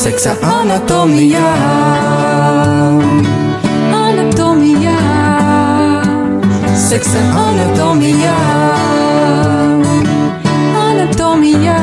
Seksa anatomijā. Anatomijā. Seksa anatomijā. Anatomijā.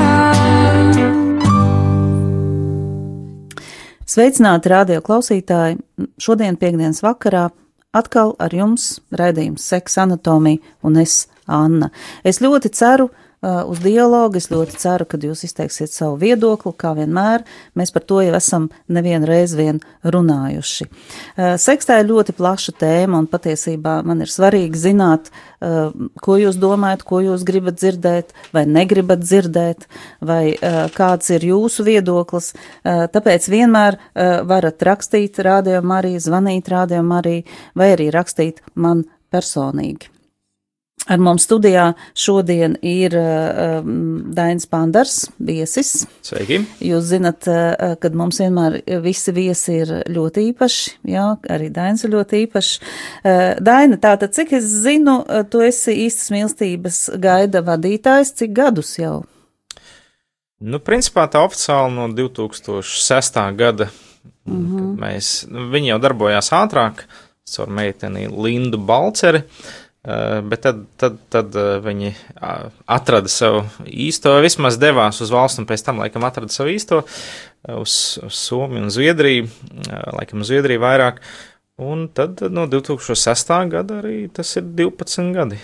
Sveicināti radio klausītāji! Šodien, piekdienas vakarā, atkal ar jums raidījums Seksa anatomija un es, Anna. Es ļoti ceru, ka uz dialogu. Es ļoti ceru, ka jūs izteiksiet savu viedokli, kā vienmēr. Mēs par to jau esam nevienu reizi vien runājuši. Uh, sekstā ir ļoti plaša tēma, un patiesībā man ir svarīgi zināt, uh, ko jūs domājat, ko jūs gribat dzirdēt, vai negribat dzirdēt, vai kāds ir jūsu viedoklis. Tāpēc vienmēr varat rakstīt rādījumu arī, zvanīt rādījumu arī, vai arī rakstīt man personīgi. Ar mums studijā šodien ir uh, Dainis Pandars, viesis. Sveiki! Jūs zinat, uh, kad mums vienmēr visi viesi ir ļoti īpaši, jā, arī Dainis ir ļoti īpašs. Uh, Daina, tātad, cik es zinu, tu esi īstas mīlestības gaida vadītājs, cik gadus jau? Nu, principā tā oficiāli no 2006. gada, mm -hmm. mēs, nu, viņi jau darbojās ātrāk, caur meiteni Lindu Balceri. Uh, Eh, bet tad, tad, tad eh, viņi atrada savu īsto, vismaz devās uz valsts, un pēc tam, laikam, atrada savu īsto eh, uz, uz Somiju un Zviedriju, laikam, uz Zviedriju vairāk. Un tad no 2006. gada arī tas ir 12 gadi.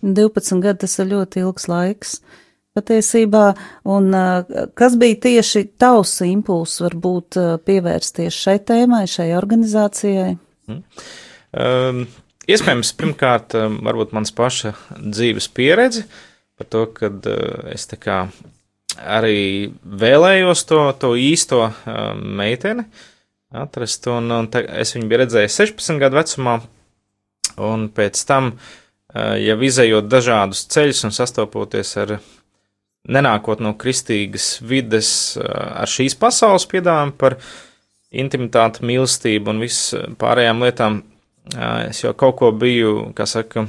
12 gadi tas ir ļoti ilgs laiks. Patiesībā, un kas bija tieši tavs impulss varbūt pievērsties šai tēmai, šai organizācijai? Mm. Um, Iespējams, pirmkārt, um, varbūt mans paša dzīves pieredze par to, ka uh, es tā kā arī vēlējos to, to īsto um, meiteni atrast, un, un es viņu biju redzējis 16 gadu vecumā, un pēc tam, uh, jau izējot dažādus ceļus un sastopoties ar nenākot no kristīgas vides, uh, ar šīs pasaules piedāvājumu par intimitāti, mīlestību un visu pārējām lietām, es jau kaut ko biju, kā saka,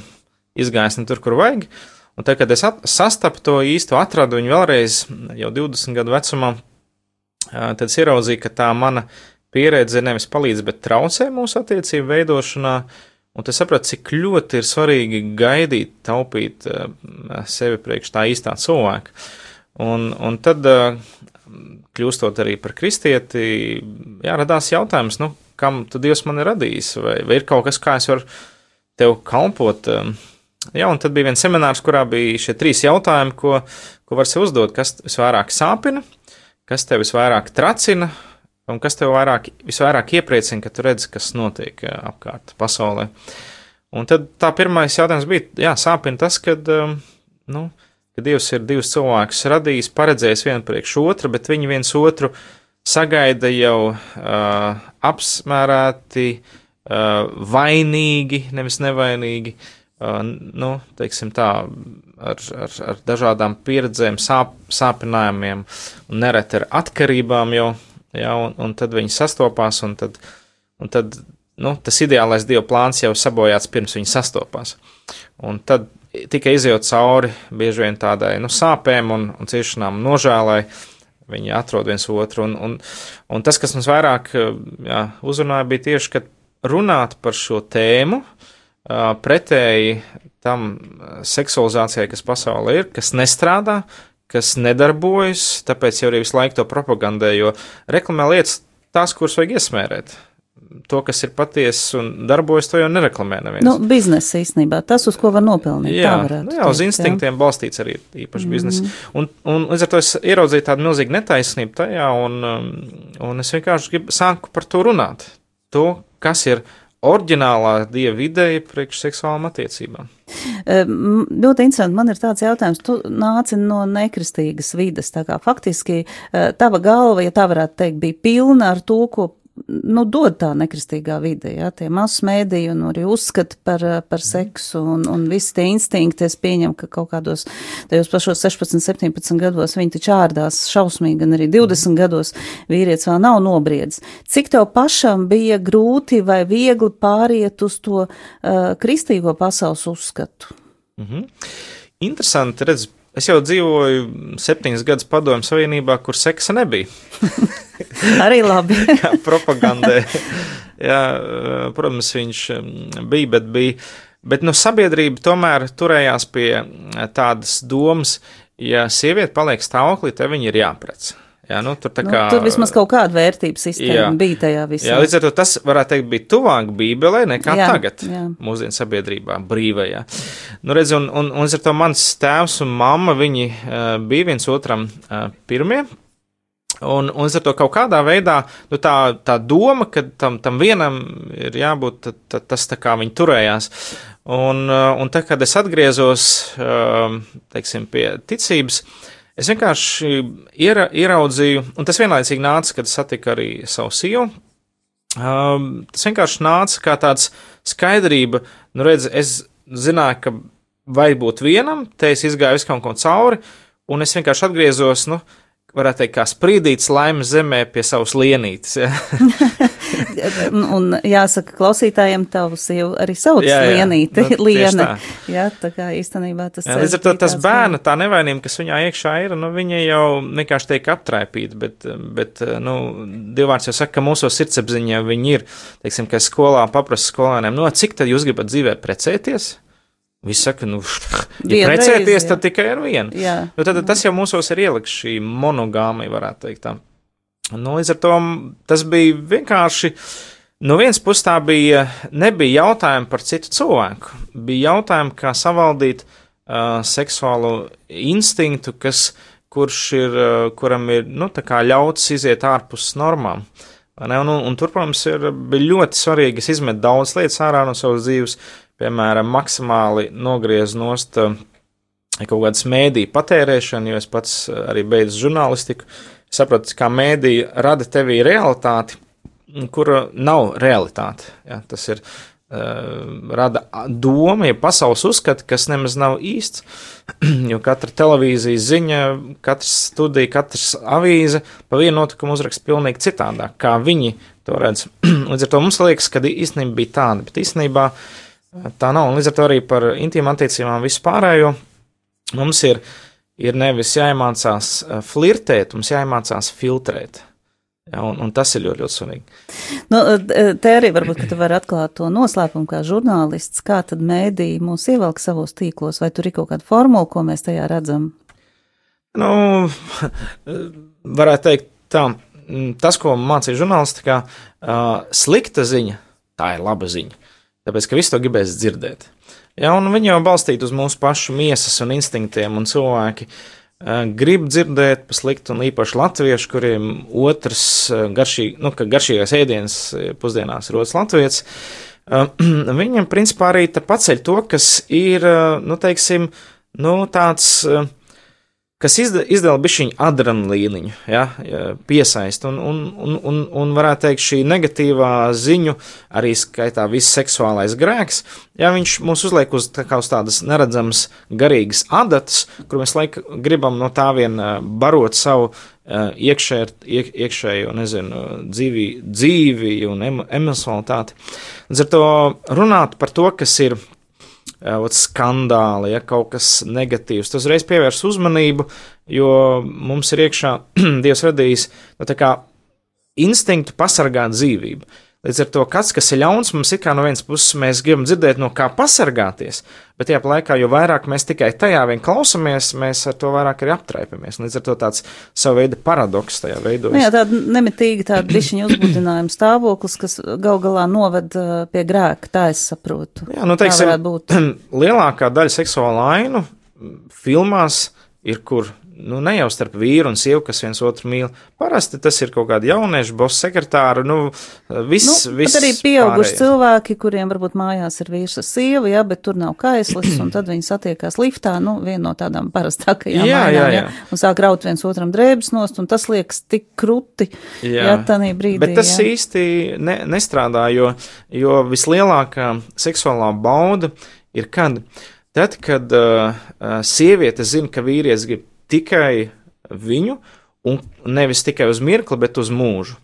izgājis ne tur, kur vajag. Un tad, kad es sastapu to īsto, atradu viņu vēlreiz, jau 20 gadu vecumā, tad es ieraudzīju, ka tā mana pieredze nevis palīdz, bet traucē mūsu attiecību veidošanā. Un es sapratu, cik ļoti ir svarīgi gaidīt, taupīt sevi priekš tā īstā cilvēka. Un, un tad, kļūstot arī par kristieti, jā, radās jautājums, nu, kam tu Dievs man ir radījis, vai, vai ir kaut kas, kā es varu tev kalpot. Um, jā, un tad bija viens seminārs, kurā bija šie trīs jautājumi, ko, ko var sev uzdot, kas visvairāk sāpina, kas tev visvairāk tracina, un kas tev vairāk, visvairāk iepriecina, ka tu redzi, kas notiek uh, apkārt pasaulē. Un tad tā pirmais jautājums bija, jā, sāpina tas, kad, um, nu, ka Dievs ir divus cilvēkus radījis, paredzējis vienu priekš otru, bet viņi viens otru uh, sagaida jau uh, apsmērēti, uh, vainīgi, nevis nevainīgi, uh, nu, teiksim tā, ar, ar, ar dažādām pieredzēm, sāp, sāpinājumiem un nereti ar atkarībām jau, ja, un, un tad viņi sastopās, un tad, un tad nu, tas ideālais dieva plāns jau sabojāts pirms viņi sastopās. Un tad tikai izjūt cauri bieži vien tādai nu, sāpēm un, un ciešanām nožēlai, uh, Viņi atrod viens otru. Un, un, un tas, kas mums vairāk jā, uzrunāja, bija tieši, ka runāt par šo tēmu pretēji tam seksualizācijai, kas pasaulē ir, kas nestrādā, kas nedarbojas, tāpēc jau arī visu laiku to propagandē, jo reklamē lietas tās, kuras vajag iesmērēt to, kas ir patiesa un darbojas, to jau nereklamē neviens. Nu, biznesa īstenībā, tas, uz ko var nopelnīt. Jā, nu, jā uz instinktiem jā. balstīts arī īpaši mm. biznesa. Un, un līdz ar to es ieraudzīju tādu milzīgu netaisnību tajā, un, um, un es vienkārši gribu sāku par to runāt. To, kas ir oriģinālā dieva ideja priekš seksuālām attiecībām. Ļoti interesanti. Man ir tāds jautājums. Tu nāci no nekristīgas vides. Tā kā faktiski eh, tava galva, ja tā varētu teikt, bija pilna ar to, ko nu, dod tā nekristīgā vide, jā, tie masmēdī un arī uzskati par, par seksu un, un visi tie instinkti, es pieņemu, ka kaut kādos tajos pašos 16, 17 gados viņi taču ārdās šausmīgi, gan arī 20 mhm. gados vīrietis vēl nav nobriedis. Cik tev pašam bija grūti vai viegli pāriet uz to uh, kristīgo pasaules uzskatu? Mhm. Interesanti, redz, es jau dzīvoju septiņas gadus padomju savienībā, kur seksa nebija. Arī labi. kā propagandē. Jā, protams, viņš mm, bija, bet bija. Bet nu, sabiedrība tomēr turējās pie eh, tādas domas, ja sieviete paliek stāvoklī, tad viņa ir jāprec. Jā, nu, tur, Nu, kā, tur vismaz kaut kāda vērtības sistēma Jā. bija tajā visā. Jā, līdz ar to tas, varētu teikt, bija tuvāk Bībelē nekā Jā, tagad, jā. mūsdienu sabiedrībā, brīvajā. Nu, redz, un, un, un līdz ar to mans tēvs un mamma, viņi uh, bija viens otram uh, pirmie. Un, un līdz ar to kaut kādā veidā nu, tā, tā doma, ka tam, tam vienam ir jābūt, ta, ta, tas tā kā viņi turējās. Un, uh, un tad, kad es atgriezos, uh, teiksim, pie ticības, es vienkārši iera, ieraudzīju, un tas vienlaicīgi nāca, kad satiku arī savu sievu. Um, tas vienkārši nāca kā tāds skaidrība, nu redz, es zināju, ka vajag būt vienam, te es izgāju visu kaut ko cauri, un es vienkārši atgriezos, nu, varētu teikt, kā sprīdīts laimes zemē pie savas lienītes. Ja? Un, un jāsaka, klausītājiem tavu sievu arī sauc Jā, jā. Lienīte, Nu, Liene. tā. Jā, tā kā īstenībā tas Jā, līdz ar to tas bērna tā nevainība, kas viņā iekšā ir, nu, viņa jau vienkārši tiek aptraipīta, bet, bet, nu, divvārds jau saka, ka mūsos sirdsapziņā viņi ir, teiksim, ka skolā paprasu skolēniem, no cik tad jūs gribat dzīvē precēties? Visi saka, nu, ja precēties, jā. tad tikai ar vienu. Jā. Nu, tad tas jau mūsos ir ieliks šī monogāmija, varētu teikt tā. Nu, līdz ar to tas bija vienkārši, no vienas puses tā bija, nebija jautājumi par citu cilvēku, bija jautājumi, kā savaldīt uh, seksuālo instinktu, kas, kurš ir, uh, kuram ir, nu, tā kā ļauts iziet ārpus normām. Ne? Un, un, un tur, protams, ir bija ļoti svarīgi, es izmetu daudz lietas ārā no savas dzīves, piemēram, maksimāli nogriezt nost uh, kaut kādas mēdīju patērēšanu, jo es pats uh, arī beidzu žurnālistiku. Es sapratu, kā mēdīja rada tevī realitāti, kura nav realitāte. Ja, tas ir uh, rada doma, ja pasaules uzskati, kas nemaz nav īsts, jo katra televīzijas ziņa, katrs studija, katrs avīze pa vienu notikumu uzraksta pilnīgi citādāk, kā viņi to redz. Līdz ar to mums liekas, ka īstenībā bija tāda, bet īstenībā uh, tā nav, un līdz ar to arī par intīm attiecībām vispārējo mums ir, ir nevis jāiemācās uh, flirtēt, mums jāiemācās filtrēt. Ja, un, un tas ir ļoti, ļoti svarīgi. Nu, te arī varbūt, ka tu vari atklāt to noslēpumu kā žurnālists, kā tad mēdī mūs ievelk savos tīklos, vai tur ir kaut kāda formula, ko mēs tajā redzam? Nu, varētu teikt tā, mm, tas, ko mācīja žurnālistikā, uh, slikta ziņa, tā ir laba ziņa. Tāpēc, ka visi to gribēs dzirdēt. Ja, un viņi jau balstīti uz mūsu pašu miesas un instinktiem, un cilvēki uh, grib dzirdēt par sliktu, un īpaši latvieši, kuriem otrs uh, garšīgi, nu, garšīgais ēdiens uh, pusdienās ir otrs latvietis. Uh, viņam, principā, arī paceļ to, kas ir, nu, teiksim, nu, tāds. Uh, kas izda, izdala bišķiņu adrenalīniņu, ja, piesaist, un, un, un, un, un varētu teikt šī negatīvā ziņu, arī skaitā viss seksuālais grēks, ja viņš mūs uzliek uz, tā uz tādas neredzamas garīgas adatas, kur mēs laik gribam no tā vien ā, barot savu ā, iekšē, iek, iekšējo, nezinu, dzīvi, dzīvi un emo, emocionalitāti. Līdz ar to runāt par to, kas ir ot, skandāli, ja kaut kas negatīvs. Tas uzreiz pievērs uzmanību, jo mums ir iekšā Dievs radījis nu, instinktu pasargāt dzīvību. Līdz ar to, kas, kas ir ļauns, mums ir kā no vienas puses mēs gribam dzirdēt, no kā pasargāties, bet tajā laikā, jo vairāk mēs tikai tajā vien klausamies, mēs ar to vairāk arī aptraipamies. Līdz ar to tāds savu veidu paradoks tajā Nu, veidojas. jā, tāda nemitīgi tāda bišķiņa uzbudinājuma stāvoklis, kas gal galā noved uh, pie grēka, tā es saprotu. Jā, nu, teiksim, lielākā daļa seksuāla ainu filmās ir, kur nu, ne jau starp vīru un sievu, kas viens otru mīl. Parasti tas ir kaut kādi jaunieši, boss sekretāri, nu, viss, Nu, viss. arī pieauguši cilvēki, kuriem varbūt mājās ir vīrs ar sievu, jā, bet tur nav kaislis, un tad viņi satiekās liftā, nu, viena no tādām parastākajām Jā, jā, mājām, jā. un sāk raut viens otram drēbes nost, un tas liekas tik kruti, jā, jā tādā brīdī. Bet tas jā. īsti ne, nestrādā, jo, jo vislielākā seksuālā bauda ir kad, tad, kad uh, sieviete zina, ka vīrietis grib tikai viņu, un nevis tikai uz mirkli, bet uz mūžu.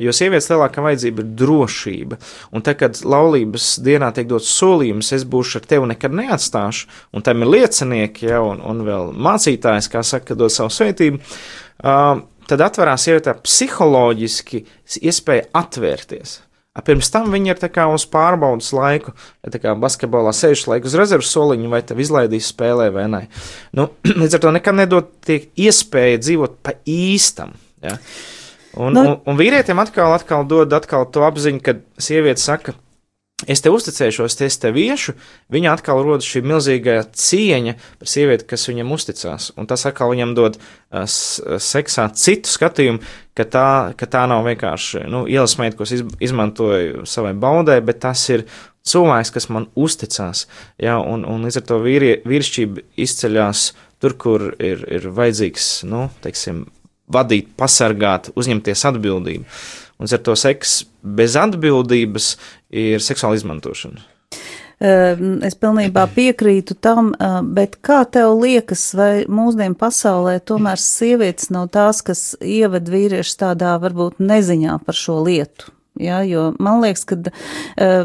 Jo sievietes lielākā vajadzība ir drošība. Un tad, kad laulības dienā tiek dots solījums, es būšu ar tevi nekad neatstāšu, un tam ir liecinieki, ja, un, un vēl mācītājs, kā saka, dod savu svētību, uh, tad atverās sievietē psiholoģiski iespēja atvērties. Pirms tam viņi ir uz pārbaudas laiku, tā kā basketbolā sēž laiku uz rezerves soliņa, vai tev izlaidīs spēlē vai nē. Nu, līdz ar to nekad nedod tiek iespēja dzīvot pa īstam. Ja? Un, nu, un, un vīrietim atkal, atkal dod atkal to apziņu, ka sieviete saka, es te uzticēšos, es te viešu, viņa atkal rodas šī milzīgā cieņa par sievieti, kas viņam uzticās. Un tas atkal viņam dod uh, seksā citu skatījumu, ka tā, ka tā nav vienkārši nu, ielas meita, ko es izmantoju savai baudai, bet tas ir cilvēks, kas man uzticās. Ja, un, un līdz ar to vīrie, vīrišķība izceļas tur, kur ir, ir vajadzīgs, nu, teiksim, vadīt, pasargāt, uzņemties atbildību. Un ar to seksu bez atbildības ir seksuāla izmantošana. Es pilnībā piekrītu tam, bet kā tev liekas, vai mūsdienu pasaulē tomēr sievietes nav tās, kas ieved vīriešus tādā varbūt neziņā par šo lietu? Ja, jo man liekas, ka uh,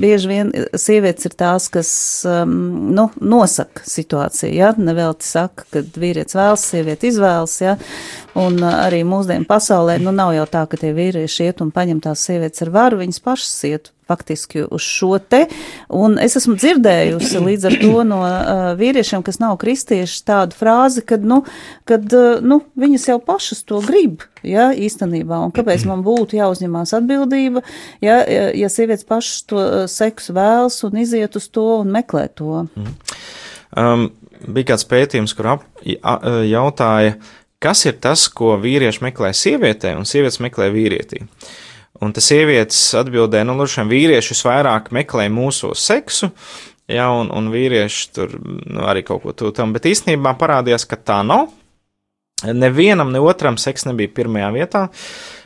bieži vien sievietes ir tās, kas um, nu, nosaka situāciju. Ja? Nevelti saka, ka vīrietis vēlas, sieviete izvēlas. Ja? Un uh, arī mūsdienu pasaulē nu, nav jau tā, ka tie vīrieši iet un paņem tās sievietes ar varu, viņas pašas iet faktiski uz šo te. Un es esmu dzirdējusi līdz ar to no uh, vīriešiem, kas nav kristieši, tādu frāzi, kad, nu, kad uh, nu, viņas jau pašas to grib, ja, īstenībā. Un kāpēc man būtu jāuzņemās atbildība, ja, ja sievietes pašas to uh, seksu vēlas un iziet uz to un meklē to? Mm. Um, bija kāds pētījums, kur ap, jautāja, kas ir tas, ko vīrieši meklē sievietē un sievietes meklē vīrietī. Un tas sievietes atbildēja, nu, lušiem vīrieši visvairāk meklē mūsu seksu, ja, un, un vīrieši tur nu, arī kaut ko to tam, bet īstenībā parādījās, ka tā nav. Nevienam, ne otram seks nebija pirmajā vietā.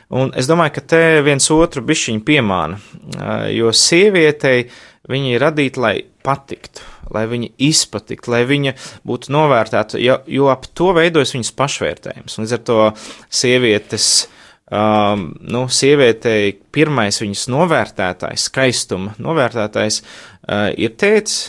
Un es domāju, ka te viens otru bišķiņu piemāna, jo sievietei viņa ir radīta, lai patiktu, lai viņa izpatiktu, lai viņa būtu novērtēta, jo, jo ap to veidojas viņas pašvērtējums. Līdz ar to sievietes Um, nu, sievietei pirmais viņas novērtētājs, skaistuma novērtētājs uh, ir tēvs.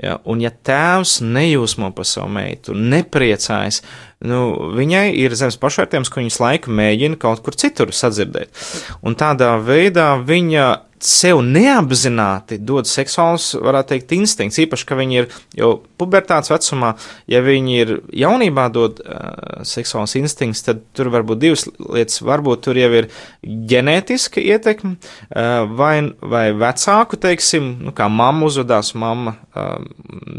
Ja, un ja tēvs nejūsmo par savu meitu, nepriecājas, nu, viņai ir zemes pašvērtējums, ka viņas laiku mēģina kaut kur citur sadzirdēt. Un tādā veidā viņa sev neapzināti dod seksuāls, varētu teikt, instinkts, īpaši, ka viņi ir jau pubertātes vecumā, ja viņi ir jaunībā dod uh, seksuāls instinkts, tad tur var būt divas lietas. Varbūt tur jau ir ģenētiska ietekme, uh, vai, vai vecāku, teiksim, nu, kā mamma uzvedās, mamma, uh,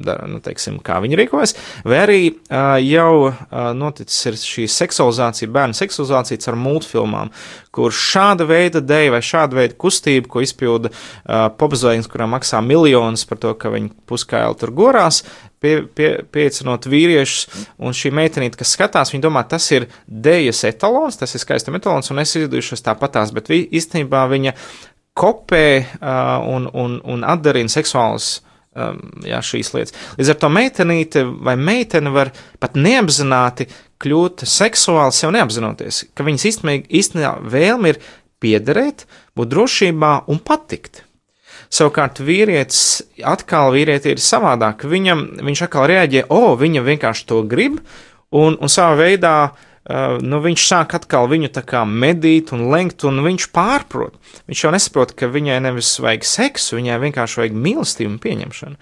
dara, nu, teiksim, kā viņi rīkojas, vai arī uh, jau uh, noticis ir šī seksualizācija, bērnu seksualizācija ar multfilmām, kur šāda veida dēļ vai šāda veida kustība, ko izpilda uh, popzvaigznes, kurām maksā miljonus par to, ka viņi puskaili tur gorās, pie, pie, piecinot vīriešus, un šī meitenīte, kas skatās, viņa domā, tas ir dēļas etalons, tas ir skaista etalons, un es izdarīšos tāpatās, bet vi, īstenībā viņa kopē uh, un, un, un atdarina seksuālus um, jā, šīs lietas. Līdz ar to meitenīte vai meitene var pat neapzināti kļūt seksuāli sev neapzinoties, ka viņas īstenībā vēlme ir piederēt, būt drošībā un patikt. Savukārt vīrietis atkal vīrieti ir savādāk. Viņam, viņš atkal reaģē, o, oh, viņa vienkārši to grib, un, un savā veidā uh, nu, viņš sāk atkal viņu medīt un lenkt, un viņš pārprot. Viņš jau nesaprot, ka viņai nevis vajag seksu, viņai vienkārši vajag mīlestību un pieņemšanu.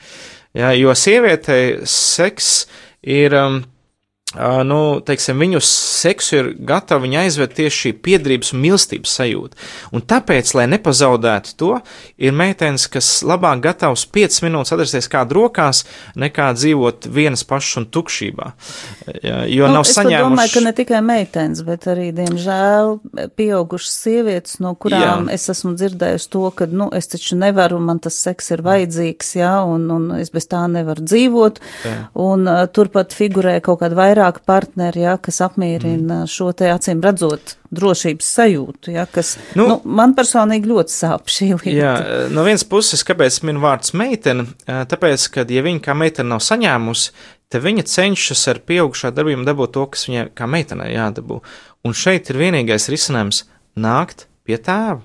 Ja, jo sievietei seks ir. Um, Uh, nu, teiksim, viņu seksu ir gatava viņa aizvest tieši šī piedrības un mīlestības sajūta. Un tāpēc, lai nepazaudētu to, ir meitenes, kas labāk gatavs 5 minūtes atrasties kādā rokās, nekā dzīvot vienas pašas un tukšībā. Jo nu, nav saņēmuši. Es domāju, ka ne tikai meitenes, bet arī, diemžēl, pieaugušas sievietes, no kurām jā. es esmu dzirdējusi to, ka, nu, es taču nevaru, man tas seks ir vajadzīgs, jā, un, un es bez tā nevaru dzīvot. Jā. Un uh, turpat figurē kaut kāda vairāk vairāk partneri, ja, kas apmierina mm. šo te acīm redzot drošības sajūtu, ja, kas nu, nu, man personīgi ļoti sāp šī lieta. Jā, no vienas puses, kāpēc min vārds meitene, tāpēc, ka, ja viņa kā meitene nav saņēmusi, tad viņa cenšas ar pieaugušā darbību dabūt to, kas viņai kā meitenei jādabū. Un šeit ir vienīgais risinājums nākt pie tēva,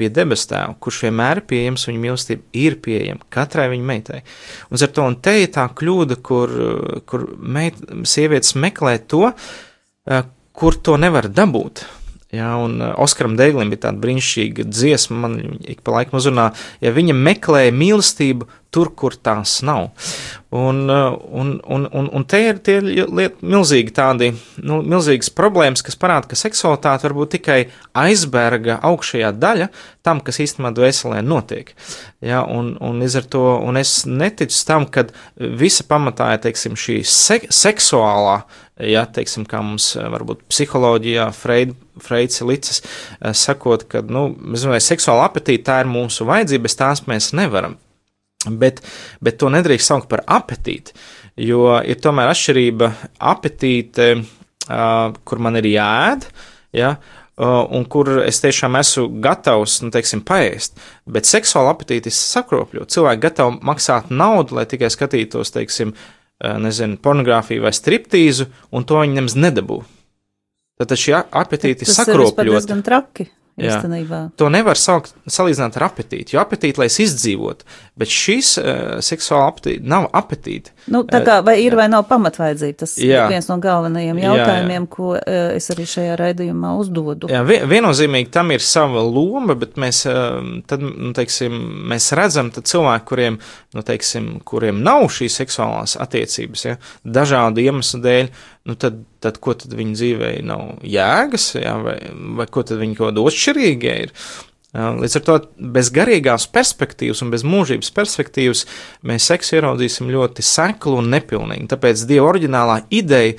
pie debes tēva, kurš vienmēr ir pieejams, viņa mīlestība ir pieejama katrai viņa meitai. Un ar to un te ir tā kļūda, kur, kur meit, sievietes meklē to, eh, kur to nevar dabūt. Jā, un uh, Oskaram Dēglim bija tāda brīnišķīga dziesma, man ik pa laikam uzrunā, ja viņa meklē mīlestību tur, kur tās nav. Un, uh, un, un, un, un te ir tie liet, milzīgi tādi, nu, milzīgas problēmas, kas parāda, ka seksualitāte var būt tikai aizberga augšējā daļa tam, kas īstenībā dvēselē notiek. Ja, un, un, ar to, un es neticu tam, ka visa pamatā ir, teiksim, šī se seksuālā ja, teiksim, kā mums eh, varbūt psiholoģijā Freid, Freids licis, eh, sakot, ka, nu, vai seksuāla apetīte tā ir mūsu vajadzība, bez tās mēs nevaram. Bet, bet to nedrīkst saukt par apetīti, jo ir tomēr atšķirība apetīte, uh, kur man ir jāēd, ja, uh, un kur es tiešām esmu gatavs, nu, teiksim, paēst. Bet seksuāla apetīte ir sakropļot. Cilvēki gatavi maksāt naudu, lai tikai skatītos, teiksim, uh, nezinu, pornogrāfiju vai striptīzu, un to viņi nemaz nedabū. Tad šī apetīte ir sakropļota. Tas ir diezgan traki. Īstenībā. To nevar saukt, salīdzināt ar apetīti, jo apetīti, lai es izdzīvotu, bet šis uh, seksuāla apetīte nav apetīte. Nu, tā kā vai ir jā. vai nav pamatvajadzība, tas jā. ir viens no galvenajiem jautājumiem, jā, jā. ko uh, es arī šajā raidījumā uzdodu. Jā, viennozīmīgi tam ir sava loma, bet mēs, uh, tad, nu, teiksim, mēs redzam cilvēku, kuriem, nu, teiksim, kuriem nav šīs seksuālās attiecības, ja, dažādu iemeslu dēļ, nu tad, tad ko tad viņa dzīvē nav jēgas, jā, vai, vai ko tad viņa kaut kāda otršķirīga ir. Līdz ar to bez garīgās perspektīvas un bez mūžības perspektīvas mēs seksu ieraudzīsim ļoti seklu un nepilnīgu. Tāpēc Dieva oriģinālā ideja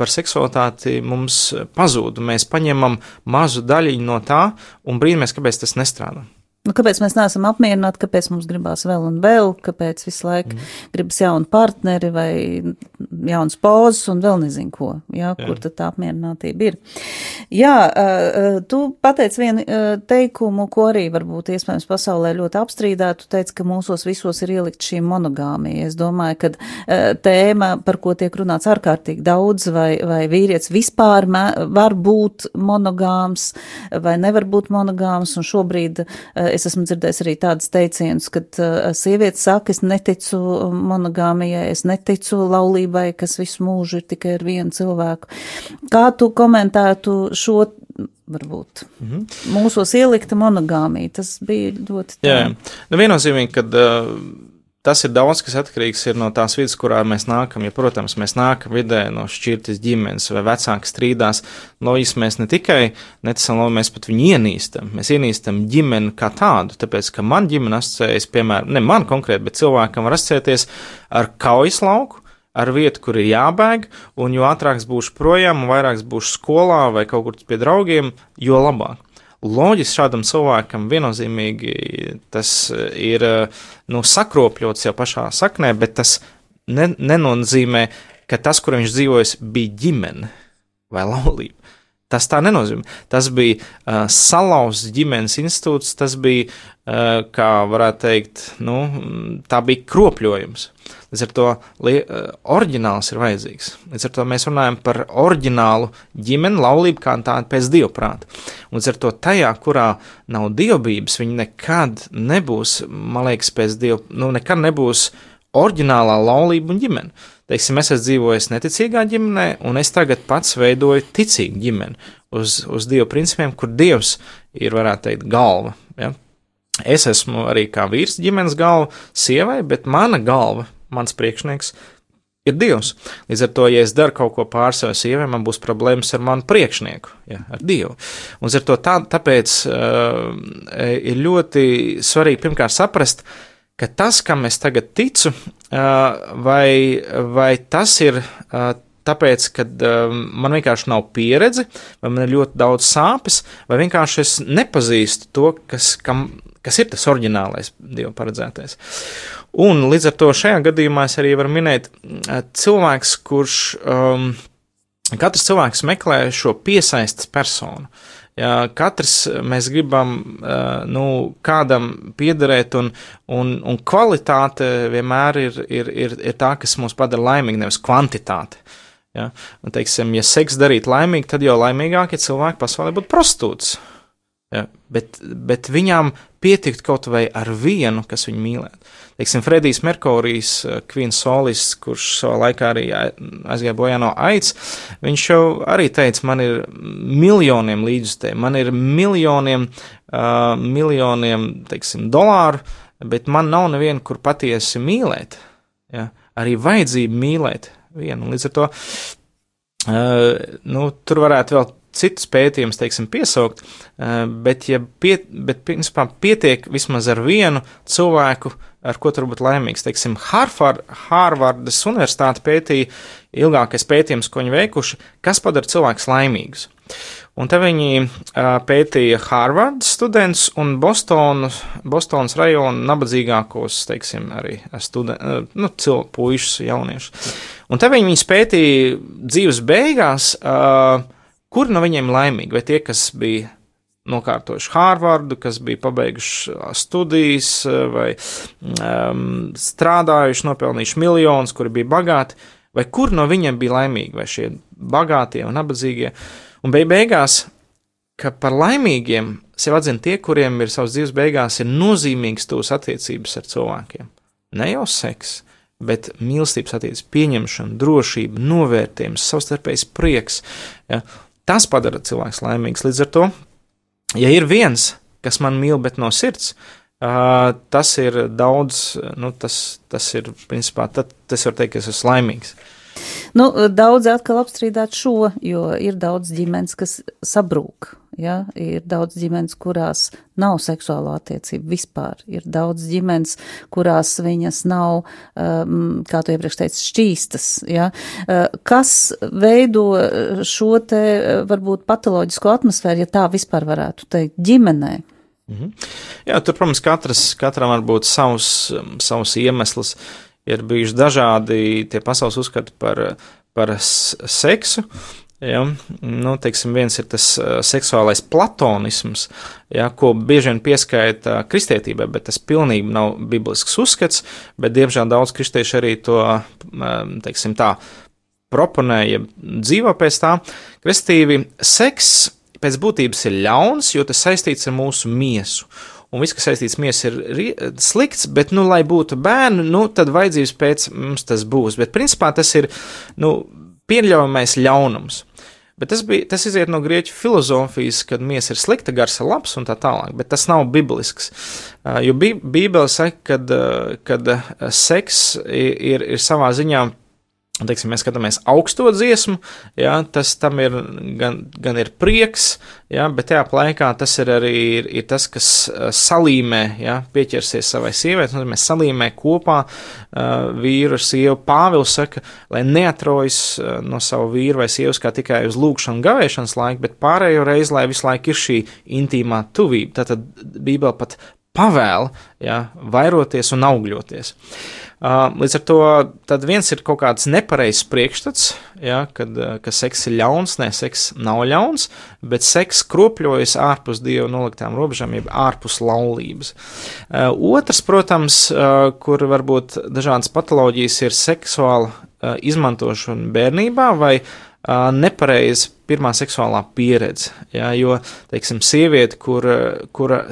par seksualitāti mums pazūd. Mēs paņemam mazu daļiņu no tā un brīnamies, kāpēc tas nestrādā. Nu, kāpēc mēs neesam apmierināti, kāpēc mums gribās vēl un vēl, kāpēc visu laiku mm. gribas jaunu partneri vai jauns pozas un vēl nezinu ko, jā, jā. kur tad tā apmierinātība ir. Jā, tu pateic vienu teikumu, ko arī varbūt iespējams pasaulē ļoti apstrīdētu, tu teici, ka mūsos visos ir ielikt šī monogāmija. Es domāju, ka tēma, par ko tiek runāts ārkārtīgi daudz, vai, vai vīrietis vispār var būt monogāms vai nevar būt monogāms, un šobrīd es esmu dzirdējis arī tādas teicienus, kad sievietes saka, es neticu monogāmijai, es neticu laulībai, kas visu mūžu ir tikai ar vienu cilvēku. Kā tu komentētu šo varbūt mm -hmm. mūsos ielikta monogāmija. Tas bija ļoti tā. Jā, nu viennozīmīgi, kad uh, tas ir daudz, kas atkarīgs no tās vidas, kurā mēs nākam. Ja, protams, mēs nākam vidē no šķirtas ģimenes vai vecāki strīdās, loģiski mēs ne tikai neticam, lai mēs pat viņu ienīstam, mēs ienīstam ģimeni kā tādu, tāpēc, ka man ģimene asociējas, piemēram, ne man konkrēti, bet cilvēkam var asociēties ar kaujas lauku. Ar vietu, kur ir jābēg, un jo ātrāk būšu projām, un vairāk būšu skolā vai kaut kur pie draugiem, jo labāk loģiski šādam cilvēkam viennozīmīgi tas ir nu, sakropļots jau pašā saknē, bet tas ne, nenozīmē, ka tas, kur viņš dzīvojas, bija ģimene vai laulība. Tas tā nenozīmē. Tas bija uh, salauzts ģimenes institūts, tas bija, uh, kā varētu teikt, nu, tā bija kropļojums. Līdz ar to uh, oriģināls ir vajadzīgs. Līdz ar to mēs runājam par oriģinālu ģimeni, laulību kā tādu pēc dievprāta. Un līdz ar to tajā, kurā nav dievbības, viņi nekad nebūs, man liekas, pēc diev, nu, nekad nebūs oriģinālā laulība un ģimene. Teiksim, es esmu dzīvojis neticīgā ģimenē, un es tagad pats veidoju ticīgu ģimeni uz, uz Dieva principiem, kur Dievs ir, varētu teikt, galva. Ja? Es esmu arī kā vīrs ģimenes galva sievai, bet mana galva, mans priekšnieks, ir Dievs. Līdz ar to, ja es daru kaut ko pār savai sievai, man būs problēmas ar manu priekšnieku, ja, ar Dievu. Un ar to tā, tāpēc uh, ir ļoti svarīgi pirmkārt saprast, uh, ka tas, kam es tagad ticu, vai, vai tas ir tāpēc, ka man vienkārši nav pieredze, vai man ir ļoti daudz sāpes, vai vienkārši es nepazīstu to, kas, kam, kas ir tas oriģinālais Dieva paredzētais. Un līdz ar to šajā gadījumā es arī varu minēt cilvēks, kurš, um, katrs cilvēks meklē šo piesaistas personu. Uh, Ja, katrs mēs gribam nu, kādam piederēt, un, un, un kvalitāte vienmēr ir, ir, ir, ir tā, kas mūs padara laimīgi, nevis kvantitāte. Ja? Un, teiksim, ja seks darītu laimīgi, tad jau laimīgākie cilvēki pasaulē būtu prostitūts. Ja, bet, bet viņām pietikt kaut vai ar vienu, kas viņu mīlētu. Teiksim, Fredijs Merkurijs, Queen Solis, kurš savā laikā arī aizgāja bojā no aids, viņš jau arī teica, man ir miljoniem līdzstēju, man ir miljoniem, uh, miljoniem, teiksim, dolāru, bet man nav neviena, kur patiesi mīlēt. Ja? Arī vajadzība mīlēt vienu. Līdz ar to uh, nu, tur varētu vēl citus pētījumus, teiksim, piesaukt, uh, bet, ja pie, bet, principā, pietiek vismaz ar vienu cilvēku, ar ko tur būt laimīgs. Teiksim, Harvard, Harvardas Universitāte pētīja ilgākais pētījums, ko viņi veikuši, kas padara cilvēkus laimīgus. Un te viņi uh, pētīja Harvardas students un Bostonas, Bostonas rajona nabadzīgākos, teiksim, arī studen, uh, nu, cilvēku puišus, jauniešus. Un te viņi pētīja dzīves beigās, uh, kuri no viņiem laimīgi, vai tie, kas bija nokārtojuši Hārvardu, kas bija pabeiguši studijas vai um, strādājuši, nopelnījuši miljonus, kuri bija bagāti, vai kur no viņiem bija laimīgi, vai šie bagātie un nabadzīgie. Un beig beigās, ka par laimīgiem sev atzina tie, kuriem ir savas dzīves beigās, ir nozīmīgas tūs attiecības ar cilvēkiem. Ne jau seks, bet mīlestības attiecības, pieņemšana, drošība, novērtējums, savstarpējs prieks. Ja, tas padara cilvēks laimīgs. Līdz ar to, ja ir viens, kas man mīl, bet no sirds, uh, tas ir daudz, nu, tas, tas ir, principā, tad, tas var teikt, ka es esmu laimīgs. Nu, daudz atkal apstrīdāt šo, jo ir daudz ģimenes, kas sabrūk. Ja? Ir daudz ģimenes, kurās nav seksuālo attiecību vispār. Ir daudz ģimenes, kurās viņas nav, um, kā tu iepriekš teici, šķīstas. Ja? Uh, kas veido šo te varbūt patoloģisko atmosfēru, ja tā vispār varētu teikt, ģimenē? Mhm. Jā, tur, protams, katras, katram var būt savs, savs iemesls. Ir bijuši dažādi tie pasaules uzskati par, par seksu. Ja, nu, teiksim, viens ir tas seksuālais platonisms, ja, ko bieži vien pieskaita kristietībai, bet tas pilnīgi nav biblisks uzskats, bet diemžēl daudz kristieši arī to, teiksim tā, proponēja dzīvo pēc tā. Kristīvi, seks pēc būtības ir ļauns, jo tas saistīts ar mūsu miesu. Un viss, kas saistīts miesu, ir slikts, bet, nu, lai būtu bērni, nu, tad vajadzības pēc mums tas būs. Bet, principā, tas ir, nu, pieļaujamais ļaunums. Bet tas, bija, tas iziet no grieķu filozofijas, kad miesa ir slikta, gars ir labs un tā tālāk, bet tas nav biblisks. Jo Bībele saka, ka kad seks ir, ir savā ziņā teiksim, mēs skatāmies augsto dziesmu, jā, tas tam ir gan, gan ir prieks, jā, bet tajā laikā tas ir arī ir, ir tas, kas salīmē, jā, pieķersies savai sievietei, un mēs salīmē kopā uh, vīru ar sievu. Pāvils saka, lai neatrojas no savu vīru vai sievas kā tikai uz lūgšanu gavēšanas laiku, bet pārējo reizi, lai visu laiku ir šī intīmā tuvība. Tātad Bībele pat pavēl, jā, vairoties un augļoties. Uh, Līdz ar to viens ir kaut kāds nepareizs priekšstats, ja, kad, ka seks ir ļauns, nē, seks nav ļauns, bet seks kropļojas ārpus dieva noliktām robežām, jeb ārpus laulības. Otrs, protams, kur varbūt dažādas patoloģijas ir seksuāla izmantošana bērnībā vai nepareiza pirmā seksuālā pieredze. Ja, jo, teiksim, sieviete, kura, kura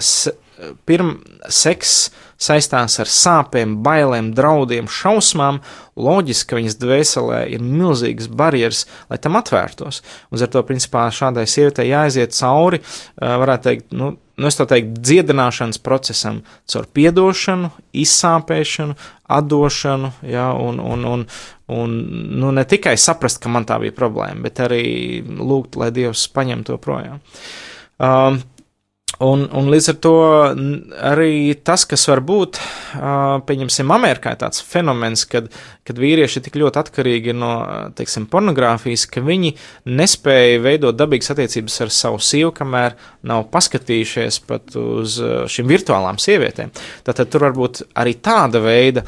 pirms seks saistās ar sāpēm, bailēm, draudiem, šausmām, loģiski, ka viņas dvēselē ir milzīgas barjeras, lai tam atvērtos. Un ar to, principā, šādai sievietei jāaiziet cauri, varētu teikt, nu, nu, es tā teiktu, dziedināšanas procesam, caur piedošanu, izsāpēšanu, atdošanu, ja, un, un, un, un nu, ne tikai saprast, ka man tā bija problēma, bet arī lūgt, lai Dievs paņem to projām. Um, Un, un līdz ar to arī tas, kas var būt, pieņemsim, Amerikā tāds fenomens, kad, kad vīrieši ir tik ļoti atkarīgi no, teiksim, pornogrāfijas, ka viņi nespēja veidot dabīgas attiecības ar savu sievu, kamēr nav paskatījušies pat uz šīm virtuālām sievietēm. Tātad tur var būt arī tāda veida,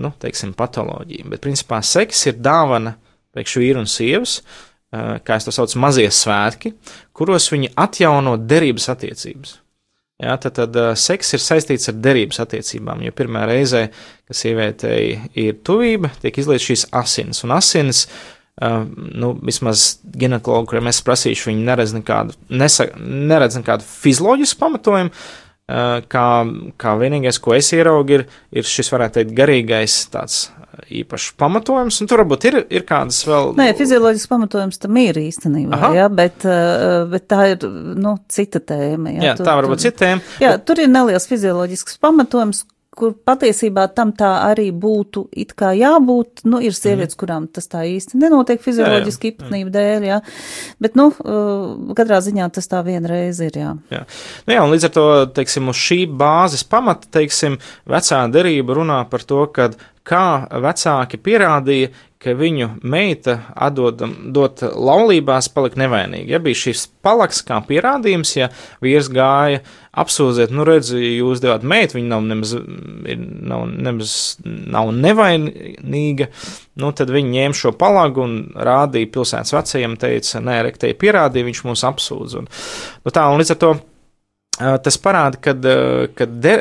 nu, teiksim, patoloģija. Bet, principā, seks ir dāvana priekš vīru un sievas, kā es to saucu, mazie svētki, kuros viņi atjauno derības attiecības. Jā, tad, tad seks ir saistīts ar derības attiecībām, jo pirmā reize, kad sievietei ir tuvība, tiek izlietas šīs asinis, un asinis Uh, nu, vismaz ginekologi, kuriem es prasīšu, viņi neredz nekādu, nesa, neredz nekādu fizioloģisku pamatojumu. Kā, kā vienīgais, ko es ieraugu, ir, ir šis, varētu teikt, garīgais tāds īpašs pamatojums, un tur varbūt ir, ir kādas vēl. Nē, fizioloģisks pamatojums tam ir īstenībā, Aha. jā, bet, bet tā ir, nu, cita tēma. Jā, tā varbūt tur, citiem. Jā, tur ir neliels fizioloģisks pamatojums, kur patiesībā tam tā arī būtu it kā jābūt. Nu, ir sievietes, kurām tas tā īsti nenotiek fizioloģiski īpatnību dēļ, jā. Bet, nu, uh, katrā ziņā tas tā vienreiz ir, jā. Jā. Nu jā, un līdz ar to, teiksim, uz šī bāzes pamata, teiksim, vecā derība runā par to, ka kā vecāki pierādīja, ka viņu meita atdodam, dot laulībās palika nevainīga. Ja bija šis palaks kā pierādījums, ja vīrs gāja apsūdzēt, nu redzi, jūs devāt meitu, viņa nav nemaz, ir- nav, nemaz, nav nevainīga, nu tad viņi ņēma šo palagu un rādīja pilsētas vecajiem, teica, nē, rektēji pierādīja, viņš mūs apsūdz. Un, nu tā, un līdz ar to Tas parāda, ka, der,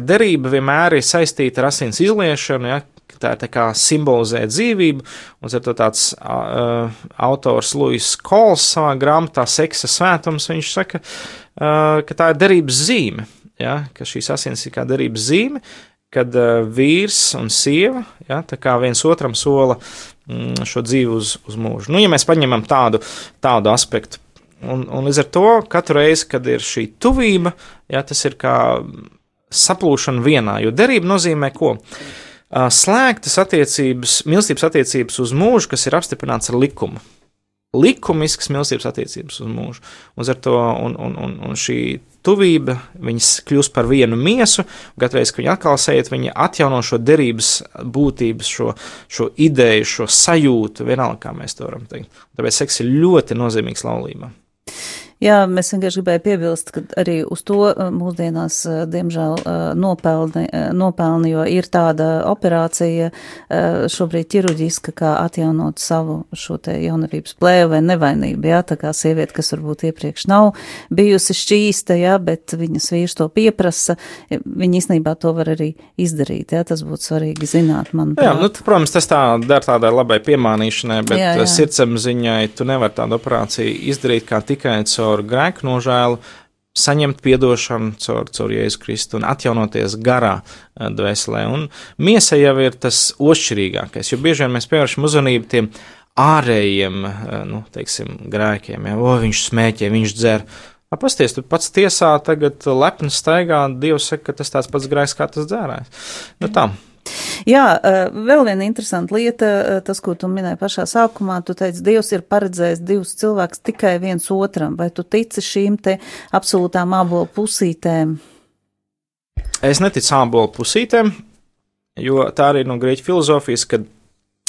derība vienmēr ir saistīta ar asins izliešanu, ja, tā ir tā kā simbolizē dzīvību, un ar to tāds uh, autors Luis Kols savā grāmatā Seksa svētums, viņš saka, uh, ka tā ir derības zīme, ja, ka šīs asins ir kā derības zīme, kad uh, vīrs un sieva, ja, tā kā viens otram sola mm, šo dzīvi uz, uz mūžu. Nu, ja mēs paņemam tādu, tādu aspektu, Un, un līdz ar to katru reizi, kad ir šī tuvība, jā, tas ir kā saplūšana vienā, jo derība nozīmē ko? Ā, Slēgtas attiecības, mīlestības attiecības uz mūžu, kas ir apstiprināts ar likumu. Likumiskas mīlestības attiecības uz mūžu. Un, to, un, un, un, un šī tuvība, viņas kļūst par vienu miesu, un katru reizi, kad viņi atkal sēž, viņi atjauno šo derības būtības, šo, šo ideju, šo sajūtu, vienalga, kā mēs to varam teikt. Tāpēc seks ir ļoti nozīmīgs laulībā. Jā, mēs vienkārši gribēju piebilst, ka arī uz to uh, mūsdienās, uh, diemžēl, uh, nopelni, nopelni, jo ir tāda operācija šobrīd ķirurģiska, kā atjaunot savu šo te jaunavības plēvu vai nevainību, jā, tā kā sieviete, kas varbūt iepriekš nav bijusi šķīsta, jā, bet viņas vīrs to pieprasa, viņa īstenībā to var arī izdarīt, jā, tas būtu svarīgi zināt, manuprāt. Jā, nu, t- protams, tas tā dara tādai labai piemānīšanai, bet Jā, jā, sirdsapziņai tu nevari tādu operāciju izdarīt kā tikai caur grēku nožēlu, saņemt atdošanu caur, caur Jēzu Kristu un atjaunoties garā eh, dvēselē. Un miesa jau ir tas ošķirīgākais, jo bieži vien mēs pievēršam uzmanību tiem ārējiem, eh, nu, teiksim, grēkiem. Ja, o, viņš smēķē, viņš dzer. Pasties, tu pats tiesā tagad lepni staigā, Dievs saka, ka tas tāds pats grēks kā tas dzērājs. Nu tā. Jā, eh, vēl viena interesanta lieta, eh, tas, ko tu minēji pašā sākumā, tu teici, Dievs ir paredzējis divus cilvēkus tikai viens otram, vai tu tici šīm te absolūtām ābolu pusītēm? Es neticu ābolu pusītēm, jo tā arī no grieķu filozofijas, ka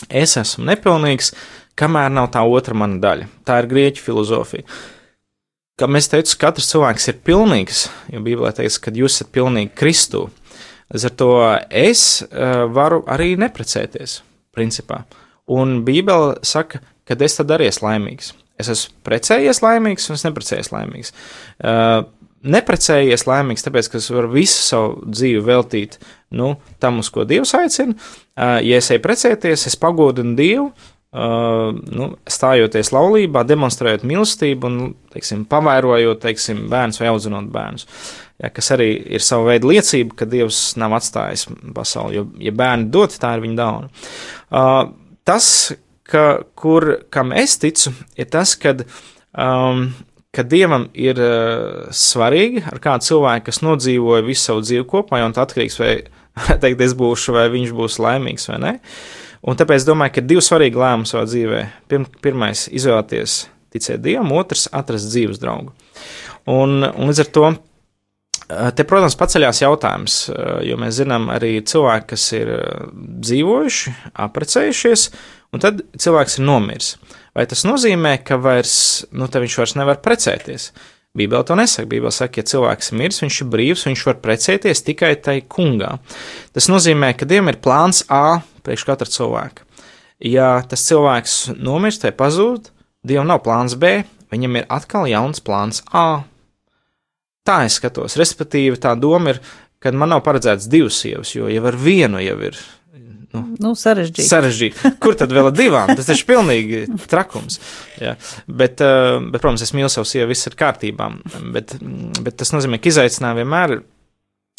es esmu nepilnīgs, kamēr nav tā otra mana daļa. Tā ir grieķu filozofija. Kā mēs teicām, katrs cilvēks ir pilnīgs, jo Bībelē teikts, ka jūs esat pilnīgi Kristū. Līdz ar to es uh, varu arī neprecēties, principā. Un Bībele saka, ka es tad arī esmu laimīgs. Es esmu precējies laimīgs un es neprecējies laimīgs. Uh, neprecējies laimīgs, tāpēc, ka es varu visu savu dzīvi veltīt nu, tam, uz ko Dievs aicina. Uh, ja es eju precēties, es pagodinu Dievu, nu, stājoties laulībā, demonstrējot mīlestību un, teiksim, pavairojot, teiksim, bērnus vai audzinot bērnus. Ja, kas arī ir sava veida liecība, ka Dievs nav atstājis pasauli, jo, ja bērni dod, tā ir viņa dāvana. Uh, tas, ka, kur, kam es ticu, ir tas, kad, um, ka Dievam ir uh, svarīgi ar kādu cilvēku, kas nodzīvoja visu savu dzīvi kopā, un tā atkarīgs vai, teikt, es būšu, vai viņš būs laimīgs vai nē. Un tāpēc domāju, ka ir divi svarīgi lēmumi savā dzīvē. Pirm, pirmais, izvēlēties ticēt Dievam, otrs, atrast dzīves draugu. Un, un līdz ar to Te, protams, paceļās jautājums, jo mēs zinām arī cilvēki, kas ir dzīvojuši, apprecējušies, un tad cilvēks ir nomiris. Vai tas nozīmē, ka vairs, nu, viņš vairs nevar precēties? Bībele to nesaka. Bībele saka, ja cilvēks ir miris, viņš ir brīvs, viņš var precēties tikai tai kungā. Tas nozīmē, ka Dievam ir plāns A priekš katra cilvēka. Ja tas cilvēks nomirst vai pazūd, Dievam nav plāns B, viņam ir atkal jauns plāns A. Tā es skatos. Respektīvi, tā doma ir, ka man nav paredzēts divas sievas, jo jau ar vienu jau ir Nu, sarežģīti. sarežģīti. Kur tad vēl ar divām? Tas taču ir pilnīgi trakums. Jā. Bet, uh, bet, protams, es mīlu savu sievu, viss ir kārtībā. Bet, bet tas nozīmē, ka izaicinājumi vienmēr ir.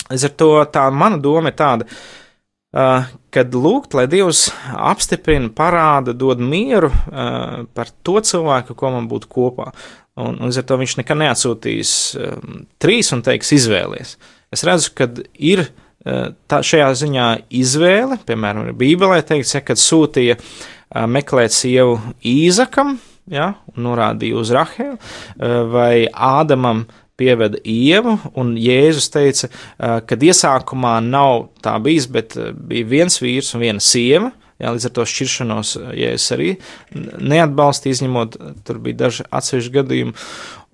Līdz ar to tā mana doma ir tāda, uh, kad lūgt, lai Dievs apstiprina, parāda, dod mieru uh, par to cilvēku, ko man būtu kopā. Un, un līdz ar to viņš nekad neatsūtīs um, trīs un teiks izvēlies. Es redzu, ka ir uh, tā, šajā ziņā izvēle, piemēram, Bībelē teikts, ja, kad sūtīja uh, meklēt sievu Īzakam, ja, un norādīja uz Rahelu, uh, vai Ādamam pieveda ievu, un Jēzus teica, ka iesākumā nav tā bijis, bet bija viens vīrs un viena sieva. Jā, līdz ar to šķiršanos Jēzus arī neatbalstīja, izņemot, tur bija daži atsevišķi gadījumi,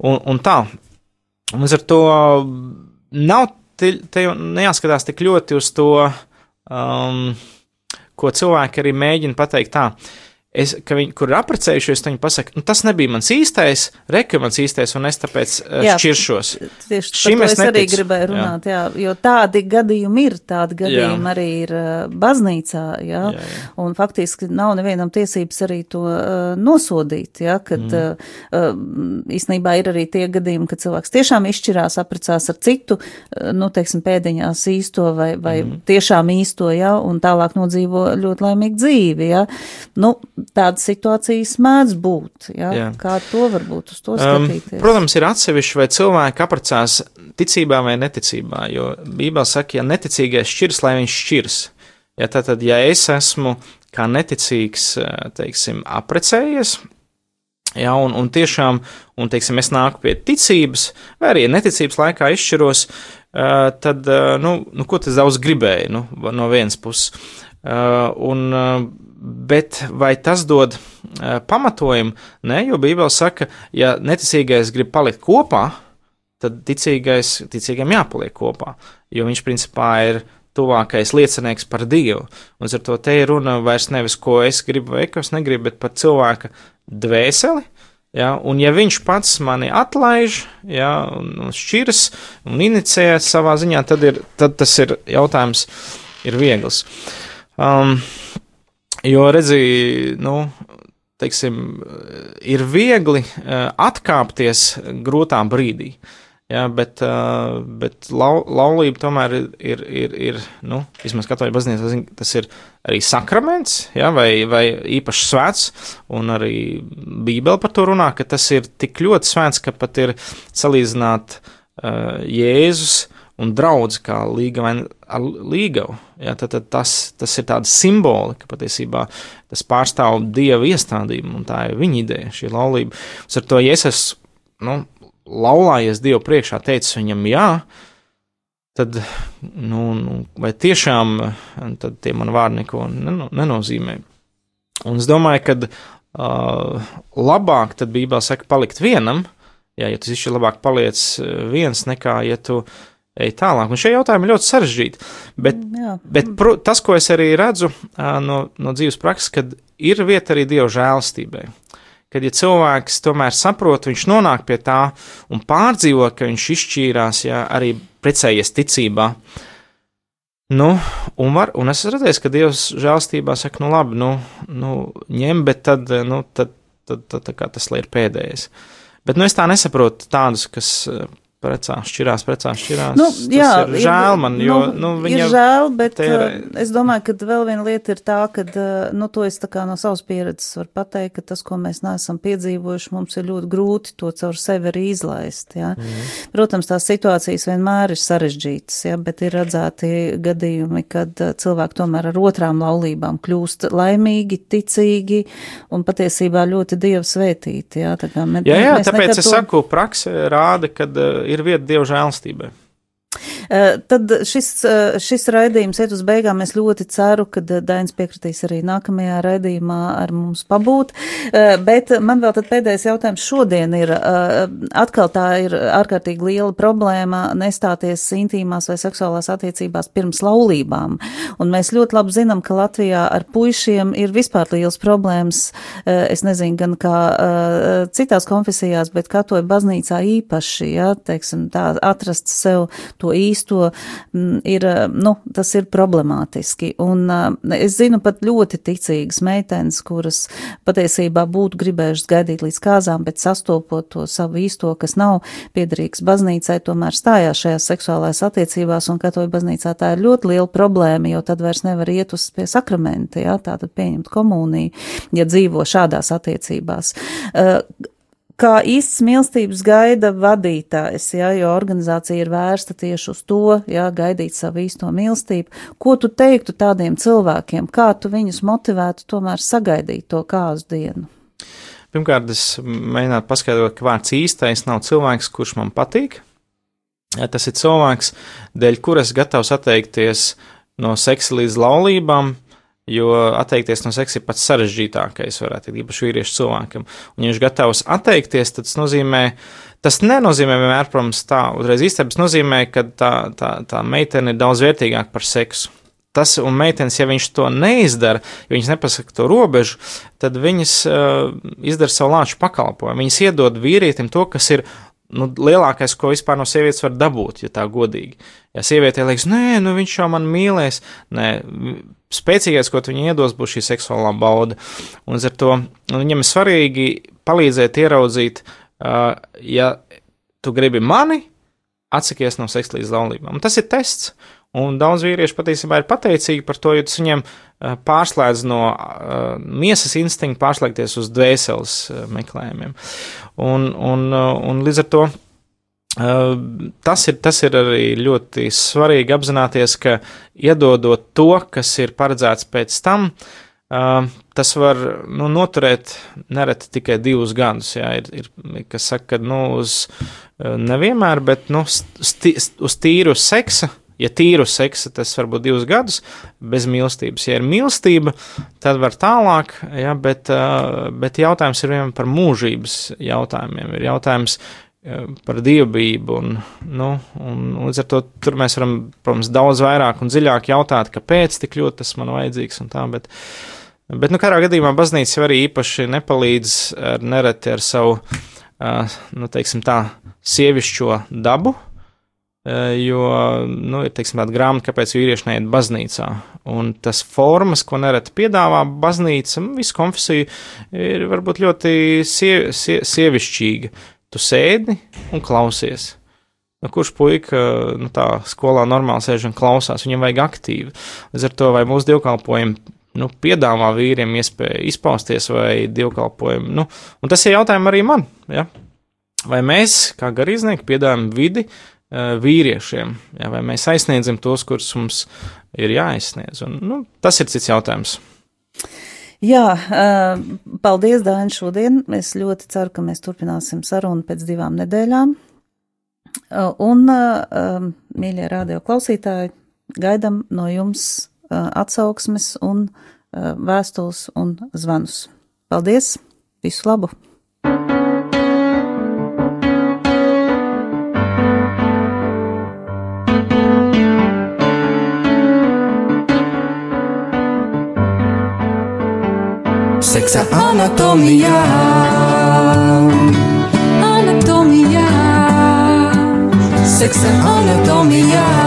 un, un tā. Līdz ar to nav te, te jau nejāskatās tik ļoti uz to, um, ko cilvēki arī mēģina pateikt tā. Es, ka viņi, kur ir apprecējušies, viņi pasaka, nu, tas nebija mans īstais, reka mans īstais, un es tāpēc uh, Jā, šķiršos. Tieši Šim par to es es arī neticu. gribēju runāt, jā. jā, jo tādi gadījumi ir, tādi gadījumi Jā. arī ir uh, baznīcā, jā, Jā, jā. un faktiski nav nevienam tiesības arī to uh, nosodīt, jā, kad mm. uh, īstenībā ir arī tie gadījumi, kad cilvēks tiešām izšķirās, apprecās ar citu, uh, nu, teiksim, pēdiņās īsto vai, vai mm. tiešām īsto, jā, un tālāk nodzīvo ļoti laimīgu dzīvi, jā. Nu, tādas situācijas mēdz būt, jā, Jā. kā to varbūt uz to Um, skatīties. protams, ir atsevišķi, vai cilvēki apprecās ticībā vai neticībā, jo Bībelē saka, ja neticīgais šķirs, lai viņš šķirs. Ja tātad, ja es esmu kā neticīgs, eh, teiksim, apprecējies, ja, un, un tiešām, un, teiksim, es nāku pie ticības, vai arī neticības laikā izšķiros, eh, tad, eh, nu, nu ko tas daudz gribēju, nu, no vienas puses. Un, bet vai tas dod uh, pamatojumu? Nē, jo Bībele saka, ja neticīgais grib palikt kopā, tad ticīgais, ticīgam jāpaliek kopā, jo viņš principā ir tuvākais liecinieks par Dievu. Un ar to te ir runa vairs nevis, ko es gribu vai ko es negribu, bet par cilvēka dvēseli. Ja, un ja viņš pats mani atlaiž, ja, un, un šķiras un inicē savā ziņā, tad, ir, tad tas ir jautājums, ir viegls. Um, jo redzī, nu, teiksim, ir viegli uh, atkāpties grūtā brīdī. Jā, bet, uh, bet lau, laulība tomēr ir, ir, ir, nu, vismaz katoļu baznīcā, tas ir arī sakraments, jā, vai, vai īpaši svēts, un arī Bībele par to runā, ka tas ir tik ļoti svēts, ka pat ir salīdzināt uh, Jēzus un draudz kā līgavaini ar līgavu. Ja, tad, tad tas, tas ir tāds simbolika, patiesībā tas pārstāv dieva iestādību, un tā ir viņa ideja, šī laulība. Un ar to, ja es esmu, nu, laulājies Dievu priekšā, teicis viņam jā, tad, nu, nu vai tiešām, tie man vārdi neko neno, nenozīmē. Un es domāju, ka uh, labāk tad Bībelē saka palikt vienam, jā, ja tas ir labāk paliec uh, viens nekā, ja tu ej tālāk. Un šie jautājumi ļoti sarežģīti. Bet, Jā. bet pru, tas, ko es arī redzu no, no dzīves prakses, kad ir vieta arī Dieva žēlastībai. Kad ja cilvēks tomēr saprot, viņš nonāk pie tā un pārdzīvo, ka viņš izšķīrās, ja arī precējies ticībā. Nu, un, var, un es redzēju, ka Dievs žēlstībā saka, nu labi, nu, nu ņem, bet tad, nu, tad, tad, tad, kā tas ir pēdējais. Bet nu, es tā nesaprotu tādus, kas eh, precās, šķirās, precās, šķirās. Nu, jā, ir žēl man, jo nu, nu, viņa ir žēl, bet tērē. uh, es domāju, ka vēl viena lieta ir tā, ka, uh, nu, to es tā kā no savas pieredzes varu pateikt, ka tas, ko mēs neesam piedzīvojuši, mums ir ļoti grūti to caur sevi arī izlaist, jā. Mm. Protams, tās situācijas vienmēr ir sarežģītas, jā, bet ir redzēti gadījumi, kad uh, cilvēki tomēr ar otrām laulībām kļūst laimīgi, ticīgi un patiesībā ļoti dievu svētīti, jā. Tā kā mē, Jā, jā, mēs tāpēc es to- saku, prakse rāda, ka uh, ir vieta Dieva žēlstībai. Tad šis, šis raidījums iet uz beigām. Es ļoti ceru, ka Dainis piekritīs arī nākamajā raidījumā ar mums pabūt. Bet man vēl tad pēdējais jautājums šodien ir, atkal tā ir ārkārtīgi liela problēma nestāties intīmās vai seksuālās attiecībās pirms laulībām. Un mēs ļoti labi zinām, ka Latvijā ar puišiem ir vispār liels problēmas. Es nezinu, gan kā citās konfesijās, bet katoja baznīcā īpaši, ja, teiksim, tā atrast sev to īsto visu to mm, ir, nu, tas ir problemātiski. Un es zinu pat ļoti ticīgas meitenes, kuras patiesībā būtu gribējušas gaidīt līdz kāzām, bet sastopot to savu īsto, kas nav piederīgs baznīcai, tomēr stājās šajās seksuālās attiecībās, un katoļu baznīcā tā ir ļoti liela problēma, jo tad vairs nevar iet uz pie sakramenta, jā, tātad pieņemt komuniju, ja dzīvo šādās attiecībās. Uh, kā īsts mīlestības gaida vadītājs, ja, jo organizācija ir vērsta tieši uz to, ja, gaidīt savu īsto mīlestību. Ko tu teiktu tādiem cilvēkiem, kā tu viņus motivētu tomēr sagaidīt to kāzu dienu? Pirmkārt, es mēģinātu paskaidrot, ka vārds īstais nav cilvēks, kurš man patīk. Tas ir cilvēks, dēļ kuras gatavs atteikties no seksa līdz laulībām, Jo atteikties no seksa ir pats sarežģītākais, varētu teikt, īpaši vīriešu cilvēkam. Un, ja viņš gatavs atteikties, tad tas nozīmē, tas nenozīmē vienmēr, protams, tā uzreiz īstenībā nozīmē, ka tā, tā, tā meitene ir daudz vērtīgāka par seksu. Tas un meitenes, ja viņš to neizdara, ja viņas nepasaka to robežu, tad viņas uh, izdara savu lāču pakalpojumu. Viņas iedod vīrietim to, kas ir nu, lielākais, ko vispār no sievietes var dabūt, ja tā godīgi. Ja sieviete liekas, nē, nu viņš jau man mīlēs, nē, spēcīgais, ko viņa iedos, būs šī seksuālā bauda. Un ar to viņam ir svarīgi palīdzēt ieraudzīt, uh, ja tu gribi mani, atsakies no seksa līdz laulībām. Un tas ir tests. Un daudz vīriešu patiesībā ir pateicīgi par to, jo tas viņiem pārslēdz no uh, miesas instinkta pārslēgties uz dvēseles uh, meklējumiem. Un, un, uh, un līdz ar to tas ir, tas ir arī ļoti svarīgi apzināties, ka iedodot to, kas ir paredzēts pēc tam, tas var nu, noturēt nereti tikai divus gadus. Jā, ir, ir kas saka, ka nu, uz nevienmēr, bet nu, sti, uz tīru seksa Ja tīru seksu, tas var būt divus gadus bez mīlestības. Ja ir mīlestība, tad var tālāk, ja, bet, bet jautājums ir vienmēr par mūžības jautājumiem. Ir jautājums par dievbijību, un, nu, un līdz ar to tur mēs varam, protams, daudz vairāk un dziļāk jautāt, kāpēc tik ļoti tas man vajadzīgs un tā, bet, bet nu, kādā gadījumā baznīca arī īpaši nepalīdz ar nereti ar savu, nu, teiksim tā, sievišķo dabu, jo, nu, ir, teiksim, tāda grāmata, kāpēc vīrieši neiet baznīcā. Un tas formas, ko nereti piedāvā baznīca, visu konfesiju, ir varbūt ļoti sie, sie, sievišķīga. Tu sēdi un klausies. Nu, kurš puika nu, tā skolā normāli sēž un klausās, viņam vajag aktīvi. Līdz ar to vai mūsu dievkalpojumi nu, piedāvā vīriem iespēju izpausties vai dievkalpojumu. Nu, un tas ir jautājums arī man. Ja? Vai mēs, kā garīdznieki, piedāvājam vidi, uh, vīriešiem, jā, vai mēs aizsniedzam tos, kurus mums ir jāaizsniedz. Un, nu, tas ir cits jautājums. Jā, eh, paldies, Dāņa, šodien. Es ļoti ceru, ka mēs turpināsim sarunu pēc divām nedēļām. Eh, un, mīļie radio klausītāji, gaidam no jums atsauksmes un vēstules un zvanus. Paldies! Visu labu! Seksa anatomijā. Anatomijā. Seksa anatomijā.